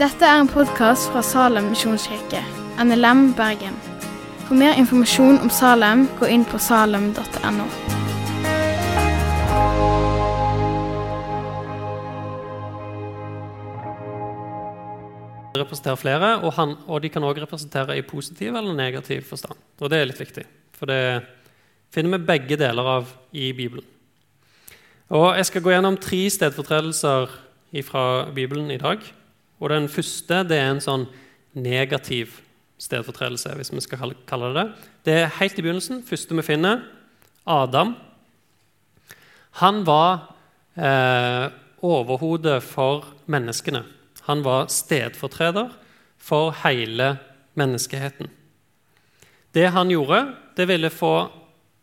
Dette er en podkast fra Salem misjonskirke, NLM Bergen. For mer informasjon om Salem, gå inn på salem.no. representerer flere, og, han, og de kan også representere i positiv eller negativ forstand. Og det er litt viktig, for det finner vi begge deler av i Bibelen. Og Jeg skal gå gjennom tre stedfortredelser fra Bibelen i dag. Og Den første det er en sånn negativ stedfortredelse, hvis vi skal kalle det det. Det er helt i begynnelsen. første vi finner, Adam. Han var eh, overhodet for menneskene. Han var stedfortreder for hele menneskeheten. Det han gjorde, det ville få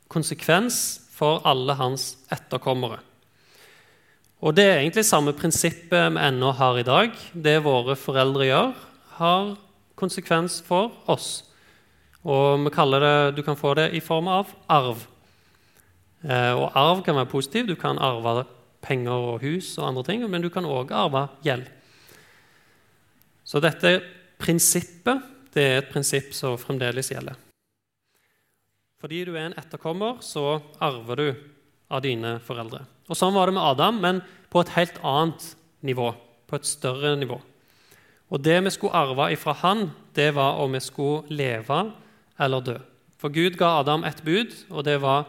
konsekvens for alle hans etterkommere. Og Det er egentlig samme prinsippet vi ennå har i dag. Det våre foreldre gjør, har konsekvens for oss. Og vi kaller det, Du kan få det i form av arv. Eh, og arv kan være positiv. Du kan arve penger og hus og andre ting, men du kan òg arve gjeld. Så dette prinsippet det er et prinsipp som fremdeles gjelder. Fordi du er en etterkommer, så arver du av dine foreldre. Og Sånn var det med Adam, men på et helt annet nivå. På et større nivå. Og Det vi skulle arve ifra han, det var om vi skulle leve eller dø. For Gud ga Adam et bud, og det var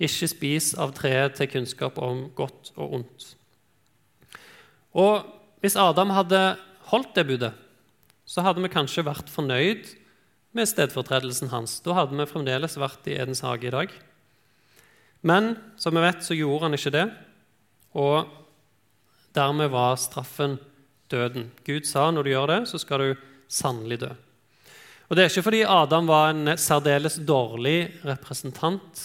'ikke spis av treet til kunnskap om godt og ondt'. Og Hvis Adam hadde holdt det budet, så hadde vi kanskje vært fornøyd med stedfortredelsen hans. Da hadde vi fremdeles vært i Edens hage i dag. Men som vi vet, så gjorde han ikke det, og dermed var straffen døden. Gud sa når du gjør det, så skal du sannelig dø. Og Det er ikke fordi Adam var en særdeles dårlig representant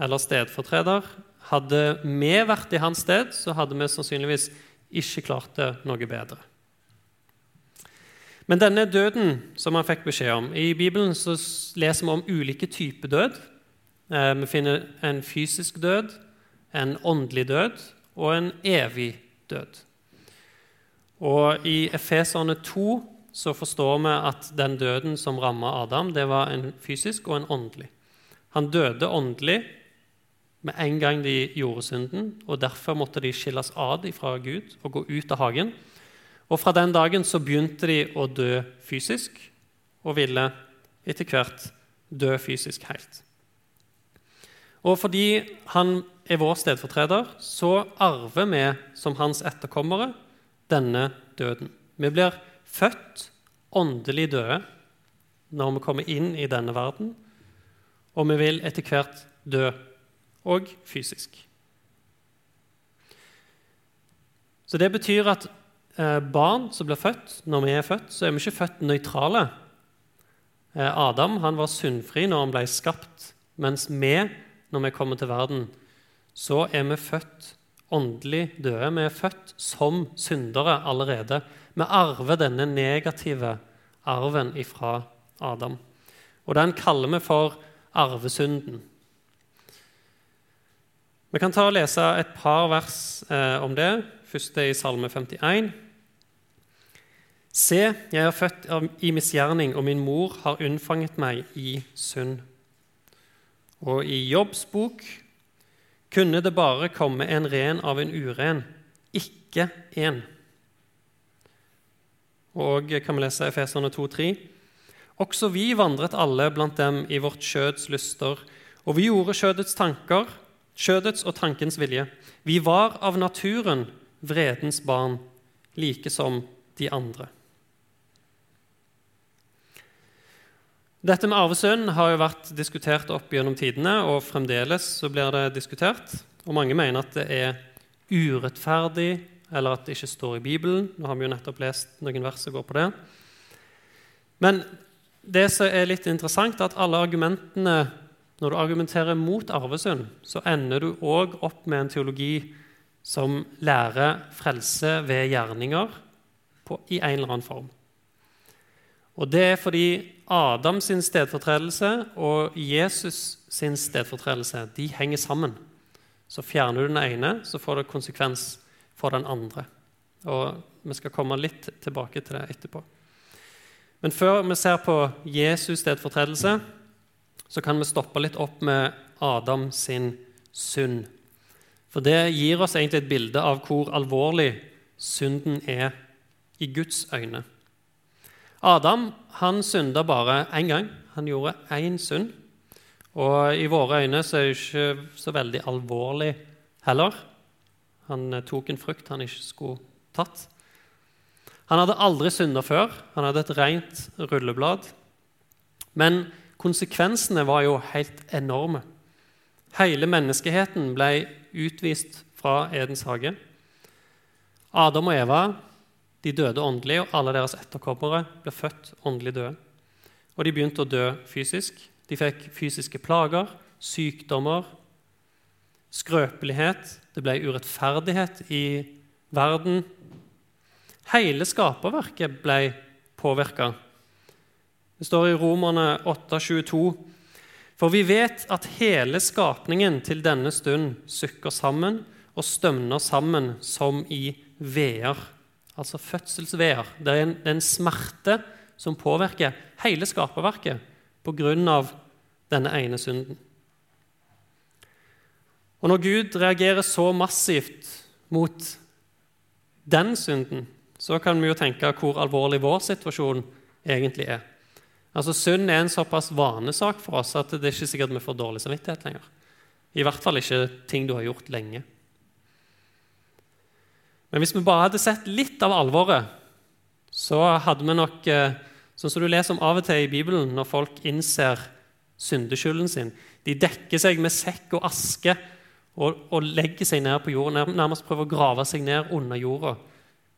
eller stedfortreder. Hadde vi vært i hans sted, så hadde vi sannsynligvis ikke klart det noe bedre. Men denne døden som han fikk beskjed om I Bibelen så leser vi om ulike typer død. Eh, vi finner en fysisk død, en åndelig død og en evig død. Og I Efeserne 2 så forstår vi at den døden som ramma Adam, det var en fysisk og en åndelig. Han døde åndelig med en gang de gjorde synden, og derfor måtte de skilles ad fra Gud og gå ut av hagen. Og Fra den dagen så begynte de å dø fysisk, og ville etter hvert dø fysisk helt. Og fordi han er vår stedfortreder, så arver vi som hans etterkommere denne døden. Vi blir født åndelig døde når vi kommer inn i denne verden, og vi vil etter hvert dø, og fysisk. Så Det betyr at Eh, barn som blir født Når vi er født, så er vi ikke født nøytrale. Eh, Adam han var syndfri når han ble skapt, mens vi, når vi kommer til verden, så er vi født åndelig døde. Vi er født som syndere allerede. Vi arver denne negative arven ifra Adam. Og den kaller vi for arvesynden. Vi kan ta og lese et par vers eh, om det. Første i Salme 51. Se, jeg er født i misgjerning, og min mor har unnfanget meg i synd. Og i Jobbs bok kunne det bare komme en ren av en uren, ikke én. Og kan vi lese Efeserne 2,3.: Også vi vandret alle blant dem i vårt skjøds lyster, og vi gjorde skjødets tanker, skjødets og tankens vilje. Vi var av naturen vredens barn, like som de andre. Dette med arvesønn har jo vært diskutert opp gjennom tidene, og fremdeles så blir det diskutert. Og Mange mener at det er urettferdig, eller at det ikke står i Bibelen. Nå har vi jo nettopp lest noen vers som går på det. Men det som er litt interessant, er at alle argumentene Når du argumenterer mot arvesønn, så ender du òg opp med en teologi som lærer frelse ved gjerninger på, i en eller annen form. Og Det er fordi Adam sin stedfortredelse og Jesus sin stedfortredelse de henger sammen. Så fjerner du den ene, så får det konsekvens for den andre. Og Vi skal komme litt tilbake til det etterpå. Men før vi ser på Jesus stedfortredelse, så kan vi stoppe litt opp med Adam sin synd. For det gir oss egentlig et bilde av hvor alvorlig synden er i Guds øyne. Adam han synda bare én gang. Han gjorde én synd. Og i våre øyne så er det ikke så veldig alvorlig heller. Han tok en frukt han ikke skulle tatt. Han hadde aldri synda før. Han hadde et rent rulleblad. Men konsekvensene var jo helt enorme. Hele menneskeheten ble utvist fra Edens hage. Adam og Eva de døde åndelig, og alle deres etterkommere ble født åndelig døde. Og de begynte å dø fysisk. De fikk fysiske plager, sykdommer, skrøpelighet. Det ble urettferdighet i verden. Hele skaperverket ble påvirka. Det står i Romerne 8,22.: For vi vet at hele skapningen til denne stund sukker sammen og stømner sammen som i veer. Altså fødselsveer. Det er en, det er en smerte som påvirker hele skaperverket pga. denne ene synden. Og når Gud reagerer så massivt mot den synden, så kan vi jo tenke hvor alvorlig vår situasjon egentlig er. Altså Synd er en såpass vanesak for oss at det er ikke sikkert vi får dårlig samvittighet lenger. I hvert fall ikke ting du har gjort lenge. Men hvis vi bare hadde sett litt av alvoret, så hadde vi nok eh, Sånn som du leser om av og til i Bibelen når folk innser syndeskylden sin. De dekker seg med sekk og aske og, og legger seg ned på jorden, nærmest prøver å grave seg ned under jorda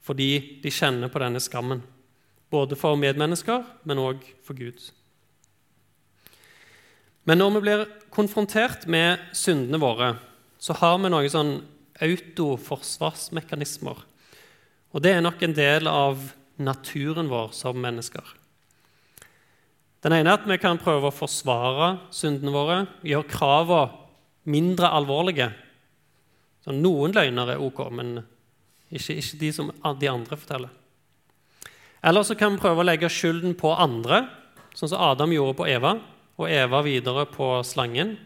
fordi de kjenner på denne skammen. Både for medmennesker, men òg for Gud. Men når vi blir konfrontert med syndene våre, så har vi noen sånn autoforsvarsmekanismer. Og det er nok en del av naturen vår som mennesker. Den ene er at vi kan prøve å forsvare syndene våre, gjøre kravene mindre alvorlige. Så noen løgner er ok, men ikke, ikke de som de andre forteller. Eller så kan vi prøve å legge skylden på andre, sånn som Adam gjorde på Eva, og Eva videre på slangen.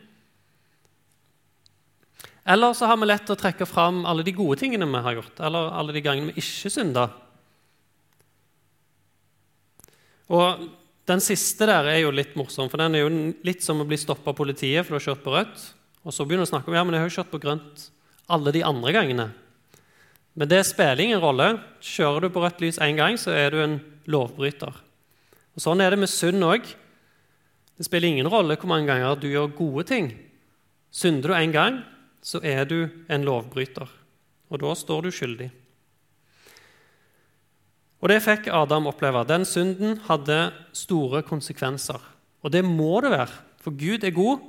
Eller så har vi lett å trekke fram alle de gode tingene vi har gjort, eller alle de gangene vi ikke synda. Og den siste der er jo litt morsom, for den er jo litt som å bli stoppa av politiet for du har kjørt på rødt. Og så begynner du å snakke om ja, men jeg har jo kjørt på grønt alle de andre gangene. Men det spiller ingen rolle. Kjører du på rødt lys én gang, så er du en lovbryter. Og Sånn er det med synd òg. Det spiller ingen rolle hvor mange ganger du gjør gode ting. Synder du én gang, så er du en lovbryter. Og da står du skyldig. Og det fikk Adam oppleve. Den synden hadde store konsekvenser. Og det må det være, for Gud er god.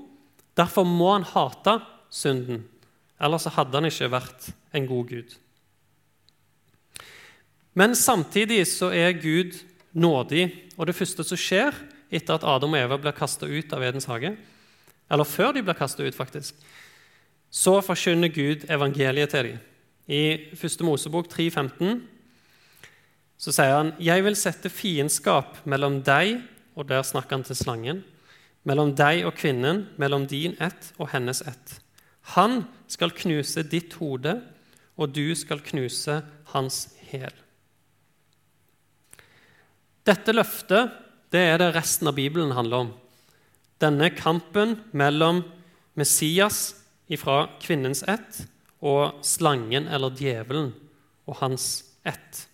Derfor må han hate synden. Ellers hadde han ikke vært en god gud. Men samtidig så er Gud nådig. Og det første som skjer etter at Adam og Eva blir kasta ut av Edens hage, eller før de blir kasta ut, faktisk, så forkynner Gud evangeliet til dem. I 1. Mosebok 3,15 så sier han «Jeg vil sette fiendskap mellom deg og der snakker han til slangen, mellom deg og kvinnen, mellom din ett og hennes ett. Han skal knuse ditt hode, og du skal knuse hans hæl. Dette løftet det er det resten av Bibelen handler om. Denne kampen mellom Messias fra kvinnens ett og slangen eller djevelen og hans ett.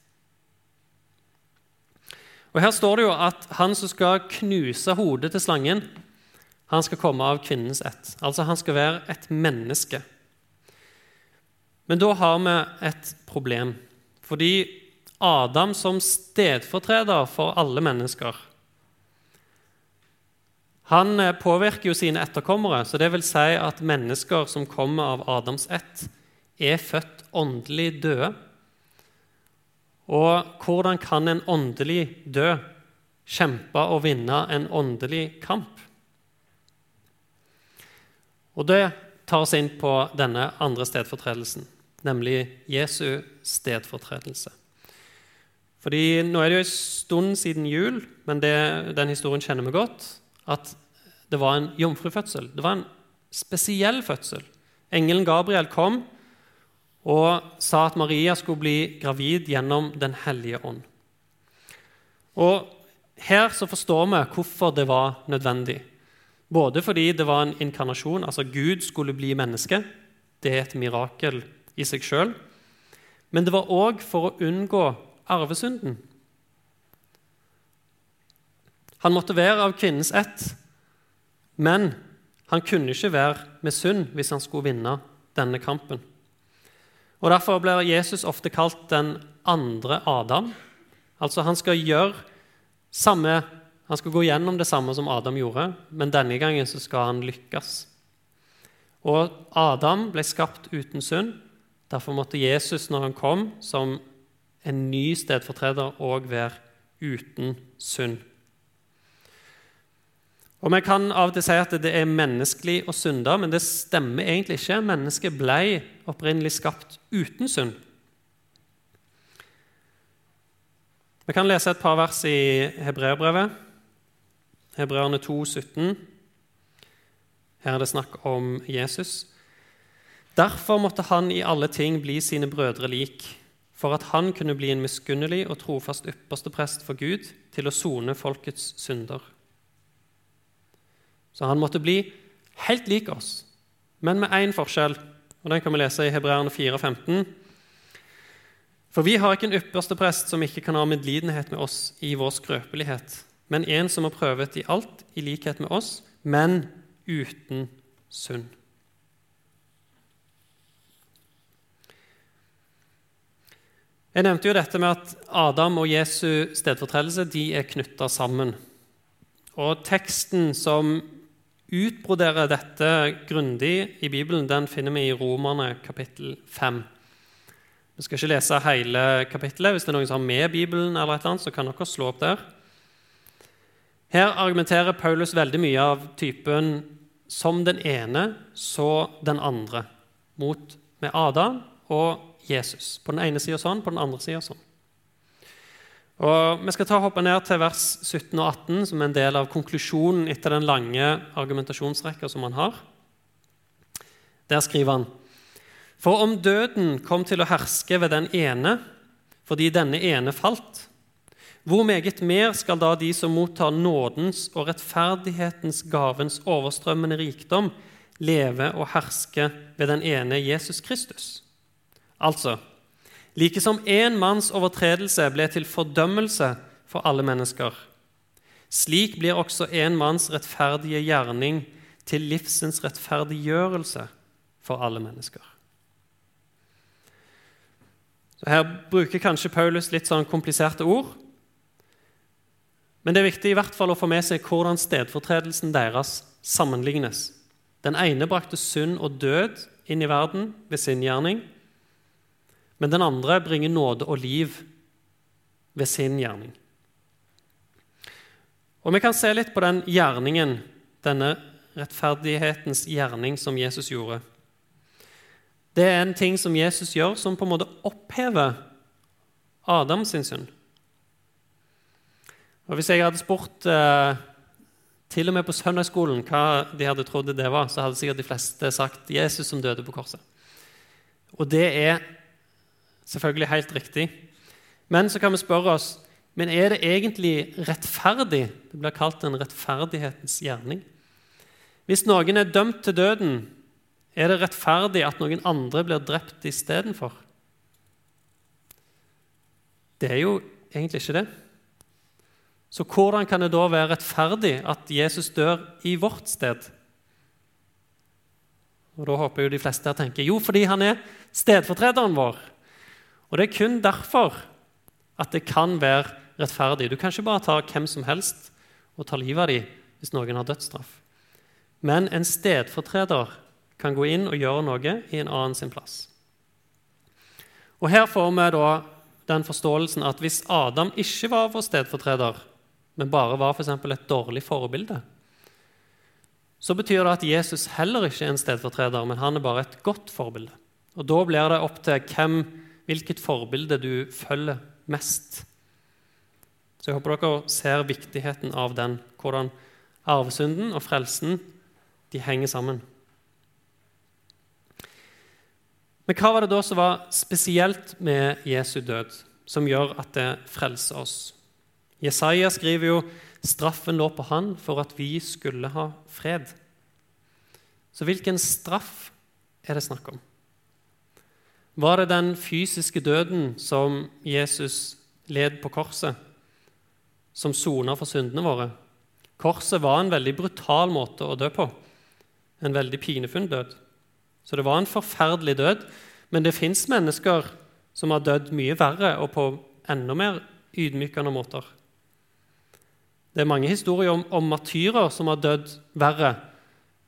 Og Her står det jo at han som skal knuse hodet til slangen, han skal komme av kvinnens ett. Altså han skal være et menneske. Men da har vi et problem. Fordi Adam som stedfortreder for alle mennesker. Han eh, påvirker jo sine etterkommere, så det vil si at mennesker som kommer av Adams ett, er født åndelig døde. Og hvordan kan en åndelig død kjempe og vinne en åndelig kamp? Og det tar oss inn på denne andre stedfortredelsen, nemlig Jesu stedfortredelse. Fordi Nå er det jo en stund siden jul, men det, den historien kjenner vi godt. At det var en jomfrufødsel. Det var en spesiell fødsel. Engelen Gabriel kom og sa at Maria skulle bli gravid gjennom Den hellige ånd. Og Her så forstår vi hvorfor det var nødvendig. Både fordi det var en inkarnasjon, altså Gud skulle bli menneske. Det er et mirakel i seg sjøl. Men det var òg for å unngå arvesynden. Han måtte være av kvinnens ett, men han kunne ikke være med synd hvis han skulle vinne denne kampen. Og Derfor blir Jesus ofte kalt den andre Adam. Altså Han skal gjøre samme, han skal gå gjennom det samme som Adam gjorde, men denne gangen så skal han lykkes. Og Adam ble skapt uten synd. Derfor måtte Jesus, når han kom som en ny stedfortreder, òg være uten synd. Og Vi kan av og til si at det er menneskelig å synde, men det stemmer egentlig ikke. Mennesket ble opprinnelig skapt uten synd. Vi kan lese et par vers i Hebreerbrevet, Hebreerne 2, 17. Her er det snakk om Jesus. Derfor måtte han i alle ting bli sine brødre lik, for at han kunne bli en miskunnelig og trofast ypperste prest for Gud til å sone folkets synder. Så han måtte bli helt lik oss, men med én forskjell. og Den kan vi lese i Hebreerne 4, 15. For vi har ikke en ypperste prest som ikke kan ha medlidenhet med oss i vår skrøpelighet, men en som har prøvet i alt i likhet med oss, men uten synd. Jeg nevnte jo dette med at Adam og Jesu stedfortredelse de er knytta sammen. Og Teksten som utbroderer dette grundig i Bibelen, den finner vi i Romerne kapittel 5. Vi skal ikke lese hele kapittelet. Hvis det er noen som har med Bibelen, eller et eller annet, så kan dere slå opp der. Her argumenterer Paulus veldig mye av typen 'som den ene, så den andre', mot med Adam og Jesus. På den ene sida sånn, på den andre sida sånn. Og Vi skal ta hoppe ned til vers 17 og 18, som er en del av konklusjonen etter den lange argumentasjonsrekka som han har. Der skriver han For om døden kom til å herske ved den ene fordi denne ene falt, hvor meget mer skal da de som mottar nådens og rettferdighetens gavens overstrømmende rikdom, leve og herske ved den ene Jesus Kristus? Altså, Like som én manns overtredelse ble til fordømmelse for alle mennesker, slik blir også en manns rettferdige gjerning til livsens rettferdiggjørelse for alle mennesker. Så Her bruker kanskje Paulus litt sånn kompliserte ord. Men det er viktig i hvert fall å få med seg hvordan stedfortredelsen deres sammenlignes. Den ene brakte synd og død inn i verden ved sin gjerning. Men den andre bringer nåde og liv ved sin gjerning. Og Vi kan se litt på den gjerningen, denne rettferdighetens gjerning, som Jesus gjorde. Det er en ting som Jesus gjør, som på en måte opphever Adam sin synd. Og Hvis jeg hadde spurt eh, til og med på søndagsskolen hva de hadde trodd det var, så hadde sikkert de fleste sagt 'Jesus som døde på korset'. Og det er Selvfølgelig helt riktig. Men så kan vi spørre oss men er det egentlig rettferdig? Det blir kalt en rettferdighetens gjerning. Hvis noen er dømt til døden, er det rettferdig at noen andre blir drept istedenfor? Det er jo egentlig ikke det. Så hvordan kan det da være rettferdig at Jesus dør i vårt sted? Og Da håper jo de fleste her tenker jo, fordi han er stedfortrederen vår. Og Det er kun derfor at det kan være rettferdig. Du kan ikke bare ta hvem som helst og ta livet av dem hvis noen har dødsstraff. Men en stedfortreder kan gå inn og gjøre noe i en annen sin plass. Og Her får vi da den forståelsen at hvis Adam ikke var vår stedfortreder, men bare var for et dårlig forbilde, så betyr det at Jesus heller ikke er en stedfortreder, men han er bare et godt forbilde. Og Da blir det opp til hvem, hvilket forbilde du følger mest. Så jeg håper dere ser viktigheten av den, hvordan arvesynden og frelsen de henger sammen. Men hva var det da som var spesielt med Jesu død, som gjør at det frelser oss? Jesaja skriver jo straffen lå på han for at vi skulle ha fred. Så hvilken straff er det snakk om? Var det den fysiske døden som Jesus led på korset, som sona for syndene våre? Korset var en veldig brutal måte å dø på. En veldig pinefull død. Så det var en forferdelig død. Men det fins mennesker som har dødd mye verre og på enda mer ydmykende måter. Det er mange historier om, om matyrer som har dødd verre,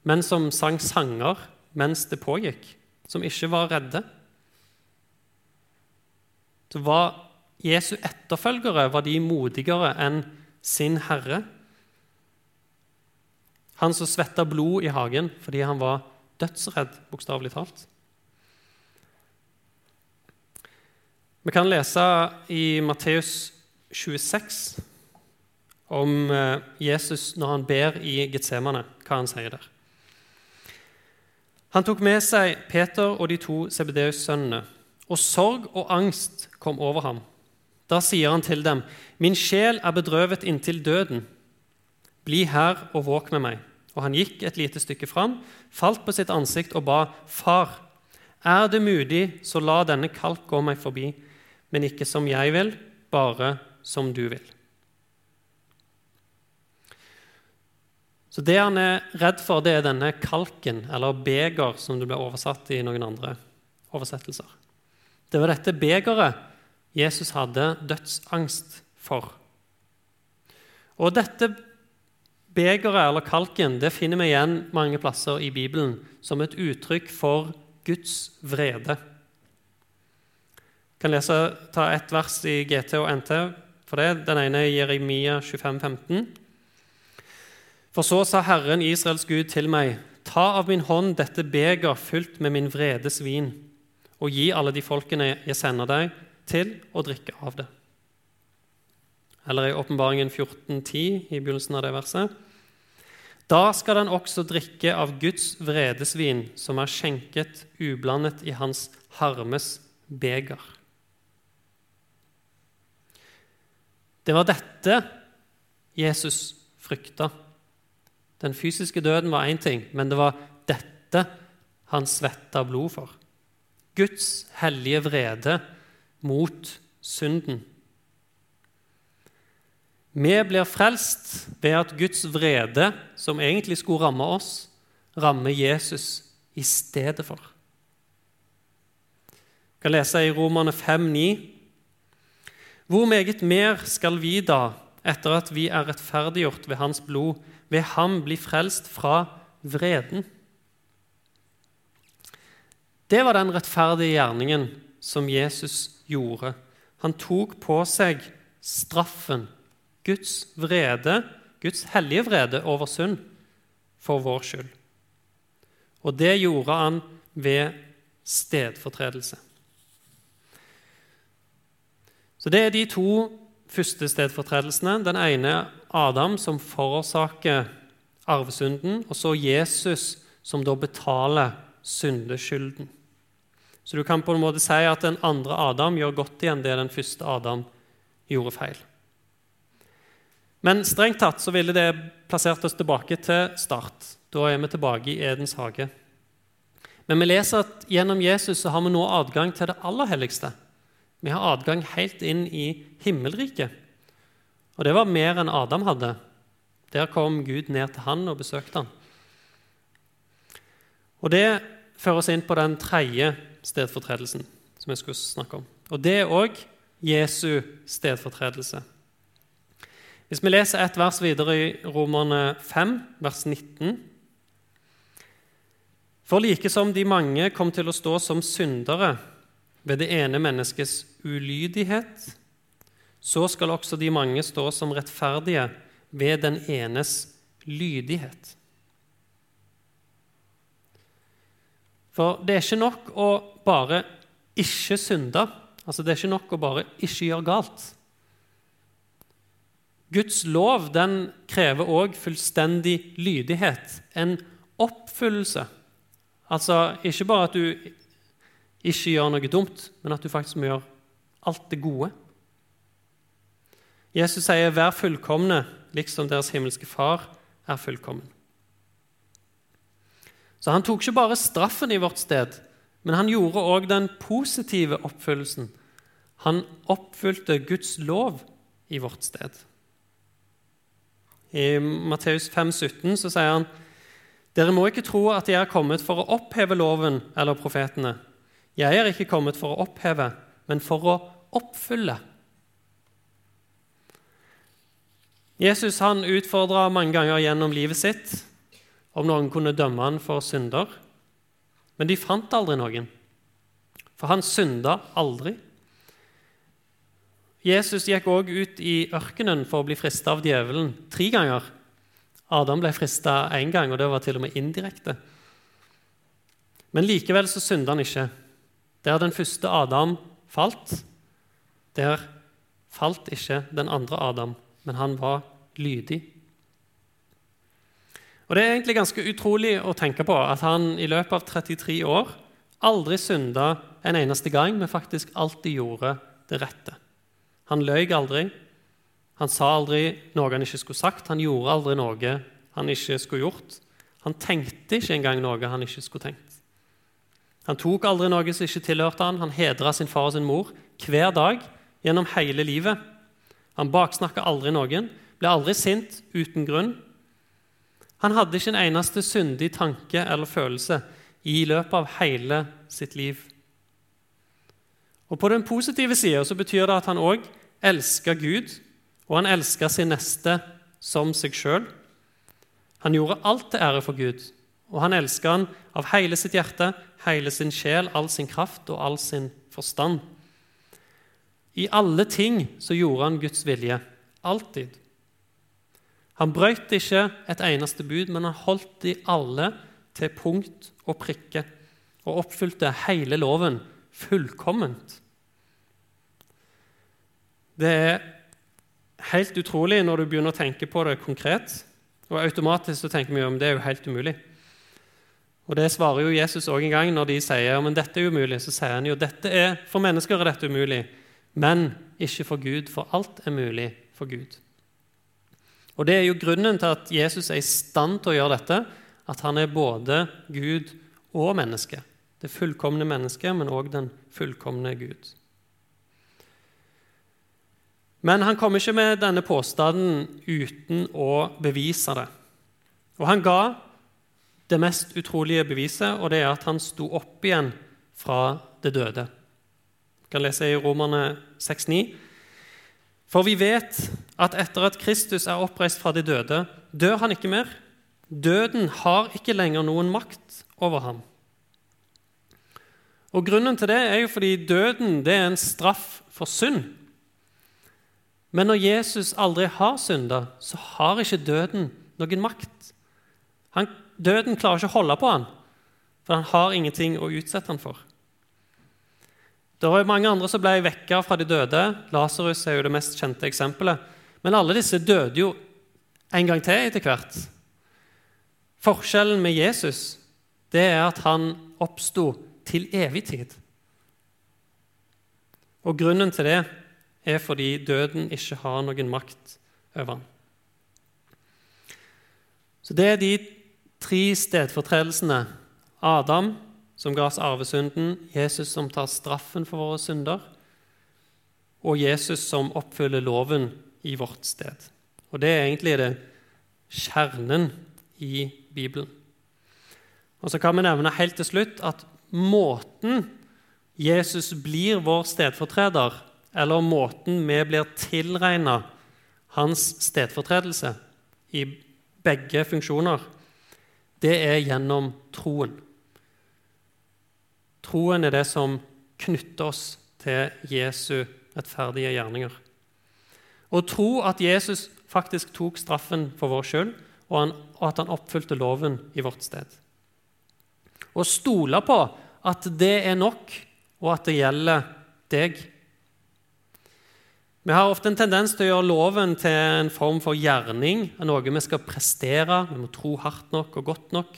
men som sang sanger mens det pågikk, som ikke var redde. Så var Jesu etterfølgere var de modigere enn sin herre. Han som svetta blod i hagen fordi han var dødsredd, bokstavelig talt. Vi kan lese i Matteus 26 om eh, Jesus når han ber i Getsemane, hva han sier der. Han tok med seg Peter og de to Sebedeus-sønnene, og sorg og angst kom over ham. Da sier han til dem, 'Min sjel er bedrøvet inntil døden. Bli her og våk med meg.' Og han gikk et lite stykke fram, falt på sitt ansikt og ba, 'Far, er det mulig, så la denne kalk gå meg forbi.' Men ikke som jeg vil, bare som du vil. Så Det han er redd for, det er denne kalken, eller beger, som det ble oversatt i noen andre oversettelser. Det var dette begeret Jesus hadde dødsangst for. Og dette begeret, eller kalken, det finner vi igjen mange plasser i Bibelen som et uttrykk for Guds vrede. Jeg kan lese, ta ett vers i GT og NT for det. Den ene er Jeremia 25, 15. For så sa Herren Israels Gud til meg, ta av min hånd dette beger fylt med min vredes vin, og gi alle de folkene jeg sender deg, til å drikke av det. Eller i Åpenbaringen 14,10, i begynnelsen av det verset. Da skal den også drikke av Guds vredesvin, som er skjenket ublandet i hans harmes beger. Det var dette Jesus frykta. Den fysiske døden var én ting, men det var dette han svetta blod for. Guds hellige vrede mot synden. Vi blir frelst ved at Guds vrede, som egentlig skulle ramme oss, rammer Jesus i stedet for. Jeg kan lese i Romerne 5,9.: Hvor meget mer skal vi da, etter at vi er rettferdiggjort ved Hans blod, ved ham bli frelst fra vreden? Det var den rettferdige gjerningen som Jesus gjorde. Han tok på seg straffen, Guds vrede, Guds hellige vrede over synd, for vår skyld. Og det gjorde han ved stedfortredelse. Så Det er de to første stedfortredelsene. Den ene Adam, som forårsaker arvesynden, og så Jesus, som da betaler syndeskylden. Så du kan på en måte si at den andre Adam gjør godt igjen det den første Adam gjorde feil. Men strengt tatt så ville det plassert oss tilbake til start. Da er vi tilbake i Edens hage. Men vi leser at gjennom Jesus så har vi nå adgang til det aller helligste. Vi har adgang helt inn i himmelriket. Og det var mer enn Adam hadde. Der kom Gud ned til han og besøkte han. Og det fører oss inn på den tredje stedfortredelsen som jeg skulle snakke om. Og Det er òg Jesu stedfortredelse. Hvis vi leser et vers videre i Romerne 5, vers 19 For like som de mange kom til å stå som syndere ved det ene menneskets ulydighet, så skal også de mange stå som rettferdige ved den enes lydighet. For det er ikke nok å bare ikke synde. Altså, det er ikke nok å bare ikke gjøre galt. Guds lov den krever òg fullstendig lydighet, en oppfyllelse. Altså ikke bare at du ikke gjør noe dumt, men at du faktisk må gjøre alt det gode. Jesus sier 'vær fullkomne, liksom deres himmelske Far er fullkommen'. Så han tok ikke bare straffen i vårt sted, men han gjorde òg den positive oppfyllelsen. Han oppfylte Guds lov i vårt sted. I Matteus 5, 17 så sier han dere må ikke tro at jeg er kommet for å oppheve loven eller profetene. Jeg er ikke kommet for å oppheve, men for å oppfylle. Jesus han utfordra mange ganger gjennom livet sitt om noen kunne dømme han for synder. Men de fant aldri noen, for han synda aldri. Jesus gikk òg ut i ørkenen for å bli frista av djevelen tre ganger. Adam ble frista én gang, og det var til og med indirekte. Men likevel så synda han ikke. Der den første Adam falt, der falt ikke den andre Adam, men han var lydig. Og Det er egentlig ganske utrolig å tenke på at han i løpet av 33 år aldri synda en eneste gang, men faktisk alltid gjorde det rette. Han løy aldri. Han sa aldri noe han ikke skulle sagt. Han gjorde aldri noe han ikke skulle gjort. Han tenkte ikke engang noe han ikke skulle tenkt. Han tok aldri noe som ikke tilhørte han. Han hedra sin far og sin mor hver dag gjennom hele livet. Han baksnakka aldri noen, ble aldri sint uten grunn. Han hadde ikke en eneste syndig tanke eller følelse i løpet av hele sitt liv. Og På den positive sida betyr det at han òg elska Gud, og han elska sin neste som seg sjøl. Han gjorde alt til ære for Gud, og han elska han av hele sitt hjerte, hele sin sjel, all sin kraft og all sin forstand. I alle ting så gjorde han Guds vilje. Alltid. Han brøt ikke et eneste bud, men han holdt de alle til punkt og prikke og oppfylte hele loven fullkomment. Det er helt utrolig når du begynner å tenke på det konkret. Og automatisk så tenker vi at det er jo helt umulig. Og Det svarer jo Jesus òg en gang når de sier men dette er umulig. Så sier han jo dette er, for mennesker er dette umulig, men ikke for Gud, for alt er mulig for Gud. Og Det er jo grunnen til at Jesus er i stand til å gjøre dette, at han er både Gud og menneske. Det fullkomne mennesket, men òg den fullkomne Gud. Men han kom ikke med denne påstanden uten å bevise det. Og han ga det mest utrolige beviset, og det er at han sto opp igjen fra det døde. Vi kan lese i Romerne 6,9. For vi vet at etter at Kristus er oppreist fra de døde, dør han ikke mer. Døden har ikke lenger noen makt over ham. Og Grunnen til det er jo fordi døden det er en straff for synd. Men når Jesus aldri har synda, så har ikke døden noen makt. Han, døden klarer ikke å holde på han, for han har ingenting å utsette han for. Det var jo mange andre som ble vekka fra de døde. Lasarus er jo det mest kjente eksempelet. Men alle disse døde jo en gang til etter hvert. Forskjellen med Jesus det er at han oppsto til evig tid. Og grunnen til det er fordi døden ikke har noen makt over ham. Så det er de tre stedfortredelsene Adam, som ga oss arvesynden, Jesus som tar straffen for våre synder, og Jesus som oppfyller loven i vårt sted. Og Det er egentlig det kjernen i Bibelen. Og Så kan vi nevne helt til slutt at måten Jesus blir vår stedfortreder, eller måten vi blir tilregna hans stedfortredelse i begge funksjoner, det er gjennom troen. Troen er det som knytter oss til Jesu rettferdige gjerninger. Å tro at Jesus faktisk tok straffen for vår skyld, og, at han oppfylte loven i vårt sted. og stole på at det er nok, og at det gjelder deg. Vi har ofte en tendens til å gjøre loven til en form for gjerning, noe vi skal prestere, vi må tro hardt nok og godt nok.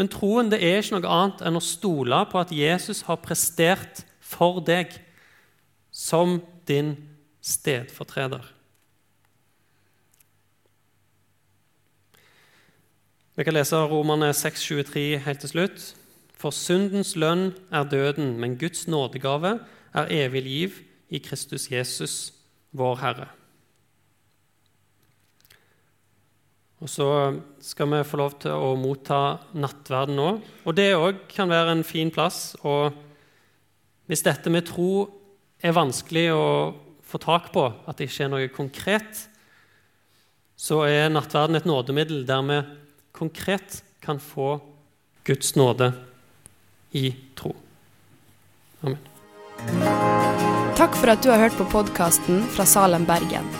Men troen det er ikke noe annet enn å stole på at Jesus har prestert for deg som din stedfortreder. Vi kan lese Romerne 6,23 helt til slutt. For syndens lønn er døden, men Guds nådegave er evig liv i Kristus Jesus, vår Herre. Og Så skal vi få lov til å motta nattverden nå. Og det òg kan være en fin plass. Og hvis dette med tro er vanskelig å få tak på, at det ikke er noe konkret, så er nattverden et nådemiddel der vi konkret kan få Guds nåde i tro. Amen. Takk for at du har hørt på podkasten fra Salem, Bergen.